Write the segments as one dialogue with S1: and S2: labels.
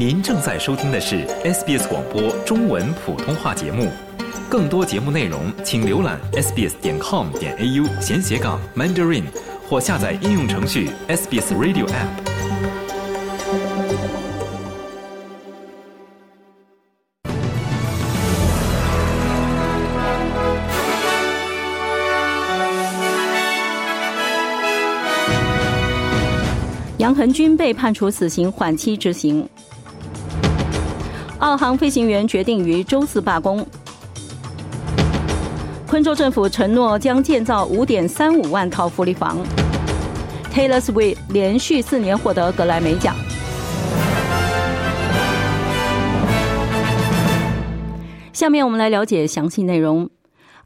S1: 您正在收听的是 SBS 广播中文普通话节目。更多节目内容，请浏览 sbs 点 com 点 au 闲斜杠 mandarin，或下载应用程序 SBS Radio App。
S2: 杨恒军被判处死刑，缓期执行。澳航飞行员决定于周四罢工。昆州政府承诺将建造五点三五万套福利房。Taylor Swift 连续四年获得格莱美奖。下面我们来了解详细内容。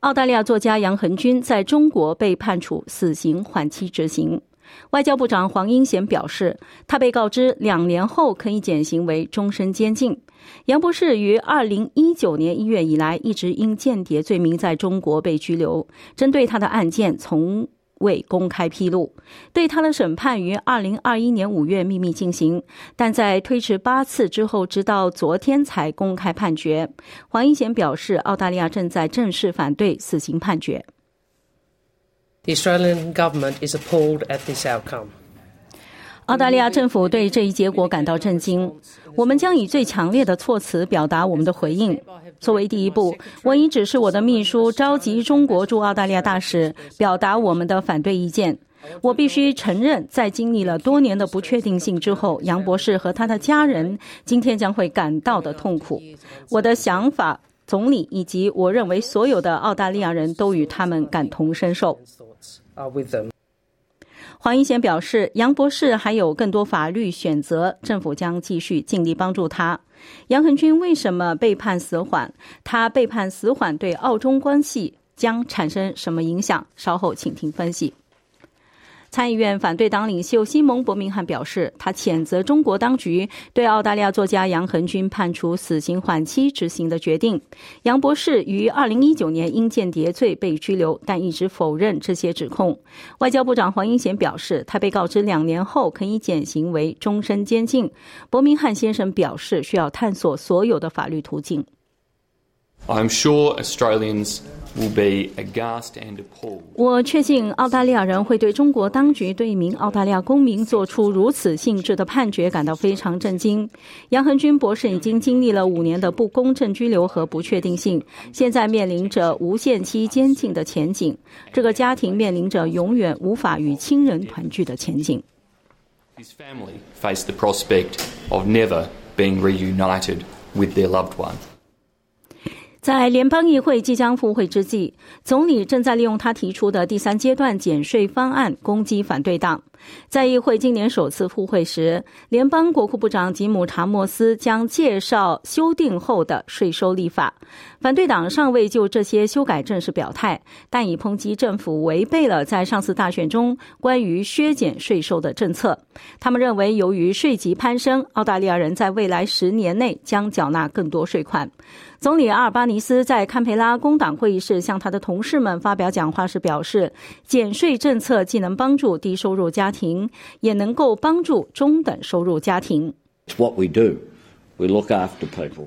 S2: 澳大利亚作家杨恒军在中国被判处死刑，缓期执行。外交部长黄英贤表示，他被告知两年后可以减刑为终身监禁。杨博士于二零一九年一月以来一直因间谍罪名在中国被拘留，针对他的案件从未公开披露。对他的审判于二零二一年五月秘密进行，但在推迟八次之后，直到昨天才公开判决。黄英贤表示，澳大利亚正在正式反对死刑判决。
S3: The Australian government is appalled at this outcome.
S2: 澳大利亚政府对这一结果感到震惊。我们将以最强烈的措辞表达我们的回应。作为第一步，我已指示我的秘书召集中国驻澳大利亚大使，表达我们的反对意见。我必须承认，在经历了多年的不确定性之后，杨博士和他的家人今天将会感到的痛苦。我的想法，总理以及我认为所有的澳大利亚人都与他们感同身受。黄英贤表示，杨博士还有更多法律选择，政府将继续尽力帮助他。杨恒军为什么被判死缓？他被判死缓对澳中关系将产生什么影响？稍后请听分析。参议院反对党领袖西蒙·伯明翰表示，他谴责中国当局对澳大利亚作家杨恒军判处死刑缓期执行的决定。杨博士于2019年因间谍罪被拘留，但一直否认这些指控。外交部长黄英贤表示，他被告知两年后可以减刑为终身监禁。伯明翰先生表示，需要探索所有的法律途径。
S4: I'm sure Australians.
S2: 我确信澳大利亚人会对中国当局对一名澳大利亚公民做出如此性质的判决感到非常震惊。杨恒军博士已经经历了五年的不公正拘留和不确定性，现在面临着无限期监禁的前景。这个家庭面临着永远无法与亲人团聚的前景。
S4: His family face the prospect of never being reunited with their loved one.
S2: 在联邦议会即将复会之际，总理正在利用他提出的第三阶段减税方案攻击反对党。在议会今年首次复会时，联邦国库部长吉姆·查莫斯将介绍修订后的税收立法。反对党尚未就这些修改正式表态，但已抨击政府违背了在上次大选中关于削减税收的政策。他们认为，由于税级攀升，澳大利亚人在未来十年内将缴纳更多税款。总理阿尔巴尼斯在堪培拉工党会议室向他的同事们发表讲话时表示，减税政策既能帮助低收入家庭，也能够帮助中等收入家庭。
S5: What we do, we look after people.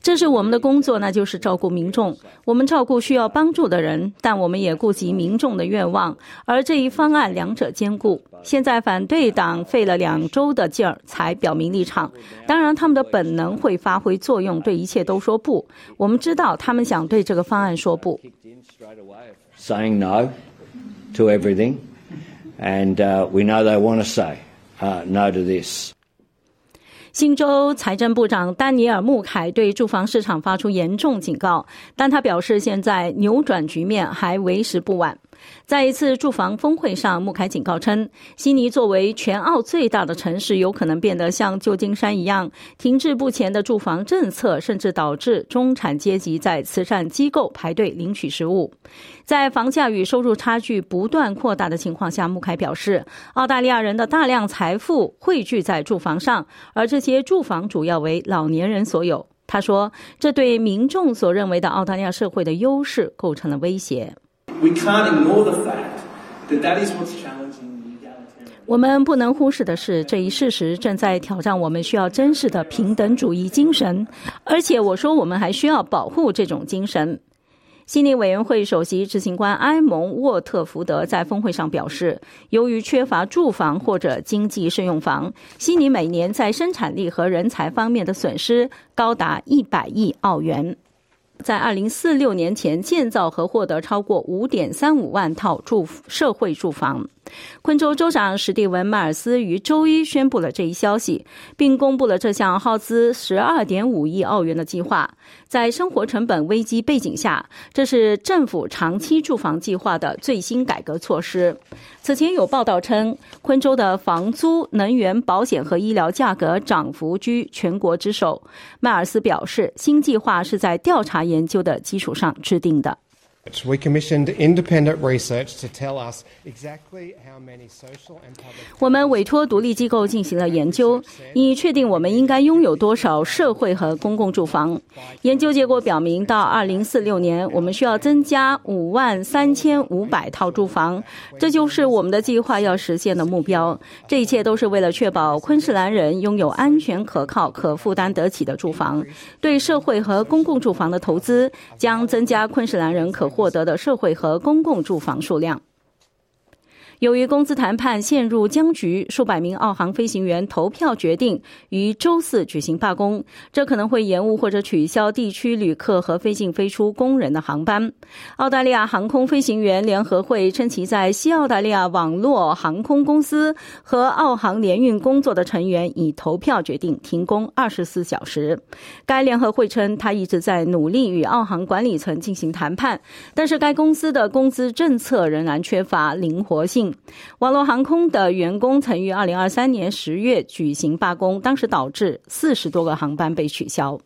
S2: 这是我们的工作，那就是照顾民众。我们照顾需要帮助的人，但我们也顾及民众的愿望。而这一方案两者兼顾。现在反对党费了两周的劲儿才表明立场。当然，他们的本能会发挥作用，对一切都说不。我们知道他们想对这个方案说不。
S5: Saying no to everything, and we know they want to say no to this.
S2: 新州财政部长丹尼尔·穆凯对住房市场发出严重警告，但他表示现在扭转局面还为时不晚。在一次住房峰会上，穆凯警告称，悉尼作为全澳最大的城市，有可能变得像旧金山一样，停滞不前的住房政策，甚至导致中产阶级在慈善机构排队领取食物。在房价与收入差距不断扩大的情况下，穆凯表示，澳大利亚人的大量财富汇聚在住房上，而这些住房主要为老年人所有。他说，这对民众所认为的澳大利亚社会的优势构成了威胁。We can't ignore the fact that that is what's challenging. 我们不能忽视的是，这一事实正在挑战我们需要珍视的平等主义精神，而且我说我们还需要保护这种精神。悉尼委员会首席执行官埃蒙沃特福德在峰会上表示，由于缺乏住房或者经济适用房，悉尼每年在生产力和人才方面的损失高达一百亿澳元。在二零四六年前建造和获得超过五点三五万套住社会住房。昆州州长史蒂文·迈尔斯于周一宣布了这一消息，并公布了这项耗资十二点五亿澳元的计划。在生活成本危机背景下，这是政府长期住房计划的最新改革措施。此前有报道称，昆州的房租、能源、保险和医疗价格涨幅居全国之首。迈尔斯表示，新计划是在调查研究的基础上制定的。
S6: We commissioned independent research to tell us exactly how many social and public.
S2: 我们委托独立机构进行了研究，以确定我们应该拥有多少社会和公共住房。研究结果表明，到2046年，我们需要增加5万3500套住房，这就是我们的计划要实现的目标。这一切都是为了确保昆士兰人拥有安全、可靠、可负担得起的住房。对社会和公共住房的投资将增加昆士兰人可获得的社会和公共住房数量。由于工资谈判陷入僵局，数百名澳航飞行员投票决定于周四举行罢工，这可能会延误或者取消地区旅客和飞进飞出工人的航班。澳大利亚航空飞行员联合会称，其在西澳大利亚网络航空公司和澳航联运工作的成员已投票决定停工二十四小时。该联合会称，他一直在努力与澳航管理层进行谈判，但是该公司的工资政策仍然缺乏灵活性。网络航空的员工曾于二零二三年十月举行罢工，当时导致四十多个航班被取消。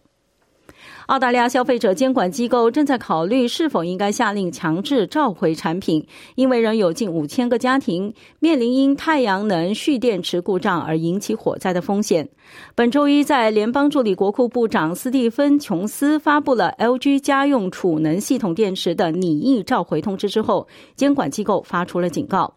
S2: 澳大利亚消费者监管机构正在考虑是否应该下令强制召回产品，因为仍有近五千个家庭面临因太阳能蓄电池故障而引起火灾的风险。本周一，在联邦助理国库部长斯蒂芬·琼斯发布了 LG 家用储能系统电池的拟议召回通知之后，监管机构发出了警告。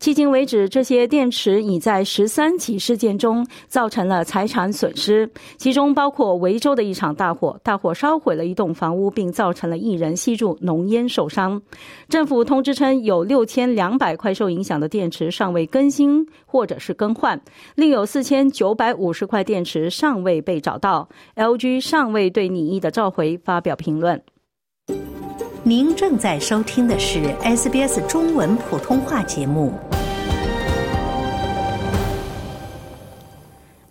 S2: 迄今为止，这些电池已在十三起事件中造成了财产损失，其中包括维州的一场大火，大火烧毁了一栋房屋，并造成了一人吸入浓烟受伤。政府通知称，有六千两百块受影响的电池尚未更新或者是更换，另有四千九百五十块电池尚未被找到。LG 尚未对拟议的召回发表评论。
S7: 您正在收听的是 SBS 中文普通话节目。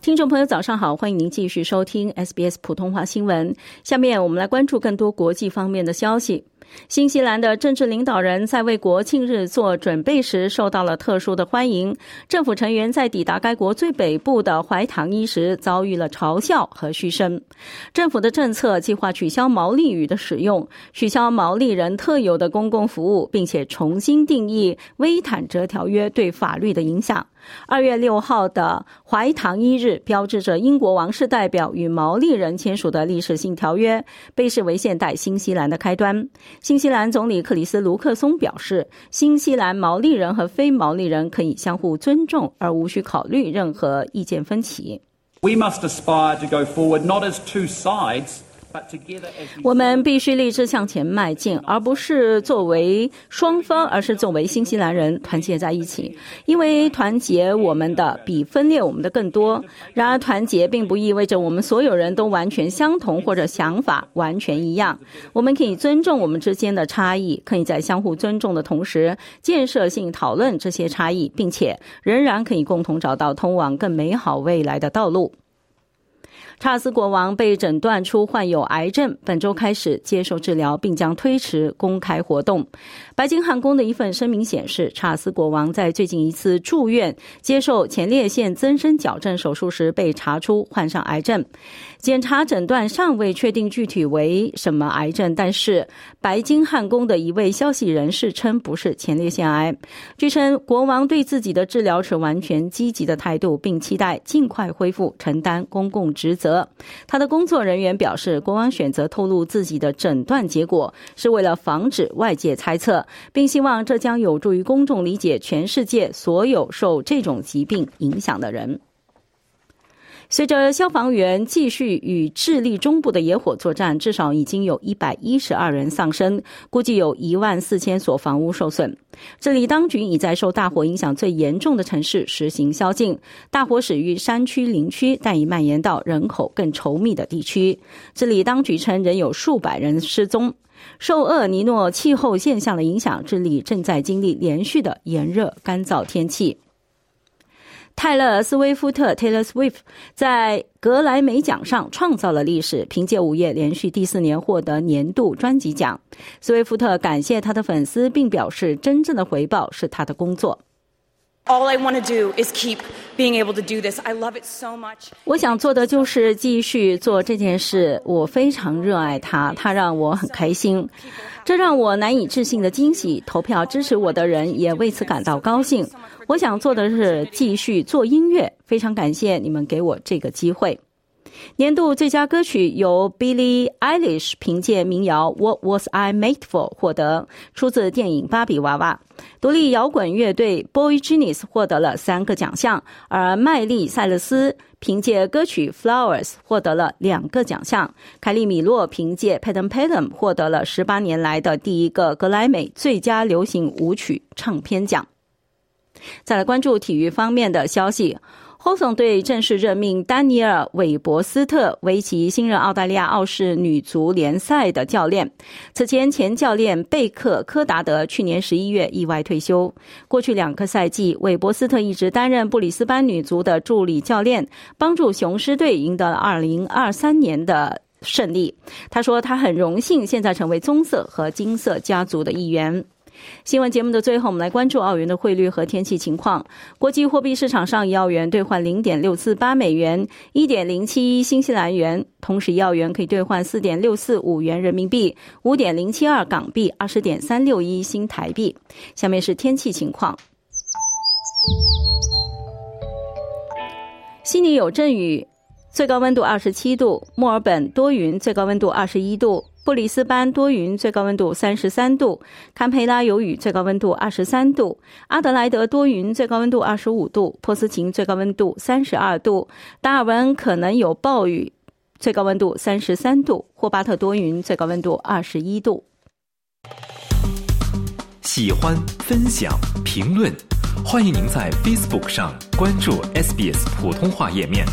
S2: 听众朋友，早上好，欢迎您继续收听 SBS 普通话新闻。下面我们来关注更多国际方面的消息。新西兰的政治领导人在为国庆日做准备时受到了特殊的欢迎。政府成员在抵达该国最北部的怀唐伊时遭遇了嘲笑和嘘声。政府的政策计划取消毛利语的使用，取消毛利人特有的公共服务，并且重新定义威坦哲条约对法律的影响。二月六号的怀唐伊日标志着英国王室代表与毛利人签署的历史性条约，被视为现代新西兰的开端。新西兰总理克里斯·卢克松表示，新西兰毛利人和非毛利人可以相互尊重，而无需考虑任何意见分歧。
S8: We must aspire to go forward not as two sides.
S2: 我们必须立志向前迈进，而不是作为双方，而是作为新西兰人团结在一起。因为团结我们的比分裂我们的更多。然而，团结并不意味着我们所有人都完全相同或者想法完全一样。我们可以尊重我们之间的差异，可以在相互尊重的同时，建设性讨论这些差异，并且仍然可以共同找到通往更美好未来的道路。查尔斯国王被诊断出患有癌症，本周开始接受治疗，并将推迟公开活动。白金汉宫的一份声明显示，查尔斯国王在最近一次住院接受前列腺增生矫正手术时被查出患上癌症。检查诊断尚未确定具体为什么癌症，但是白金汉宫的一位消息人士称不是前列腺癌。据称，国王对自己的治疗持完全积极的态度，并期待尽快恢复承担公共职职责。他的工作人员表示，国王选择透露自己的诊断结果，是为了防止外界猜测，并希望这将有助于公众理解全世界所有受这种疾病影响的人。随着消防员继续与智利中部的野火作战，至少已经有一百一十二人丧生，估计有一万四千所房屋受损。智利当局已在受大火影响最严重的城市实行宵禁，大火始于山区林区，但已蔓延到人口更稠密的地区。这里当局称仍有数百人失踪。受厄尔尼诺气候现象的影响，智利正在经历连续的炎热干燥天气。泰勒·斯威夫特 （Taylor Swift） 在格莱美奖上创造了历史，凭借《午夜》连续第四年获得年度专辑奖。斯威夫特感谢他的粉丝，并表示，真正的回报是他的工作。
S9: All I want to do is keep being able to do this. I love it so much.
S2: 我想做的就是继续做这件事，我非常热爱它，它让我很开心，这让我难以置信的惊喜。投票支持我的人也为此感到高兴。我想做的是继续做音乐，非常感谢你们给我这个机会。年度最佳歌曲由 Billie Eilish 凭借民谣《What Was I Made For》获得，出自电影《芭比娃娃》。独立摇滚乐队 Boy Genius 获得了三个奖项，而麦莉·塞勒斯凭借歌曲《Flowers》获得了两个奖项。凯利·米洛凭借《p a d a m p a d a m 获得了十八年来的第一个格莱美最佳流行舞曲唱片奖。再来关注体育方面的消息。霍总队正式任命丹尼尔·韦伯斯特为其新任澳大利亚澳式女足联赛的教练。此前，前教练贝克·科达德去年十一月意外退休。过去两个赛季，韦伯斯特一直担任布里斯班女足的助理教练，帮助雄狮队赢得了二零二三年的胜利。他说：“他很荣幸现在成为棕色和金色家族的一员。”新闻节目的最后，我们来关注澳元的汇率和天气情况。国际货币市场上，一澳元兑换零点六四八美元，一点零七一新西兰元；同时，一澳元可以兑换四点六四五元人民币，五点零七二港币，二十点三六一新台币。下面是天气情况：悉尼有阵雨，最高温度二十七度；墨尔本多云，最高温度二十一度。布里斯班多云，最高温度三十三度；堪培拉有雨，最高温度二十三度；阿德莱德多云，最高温度二十五度；珀斯琴最高温度三十二度；达尔文可能有暴雨，最高温度三十三度；霍巴特多云，最高温度二十一度。
S1: 喜欢、分享、评论，欢迎您在 Facebook 上关注 SBS 普通话页面。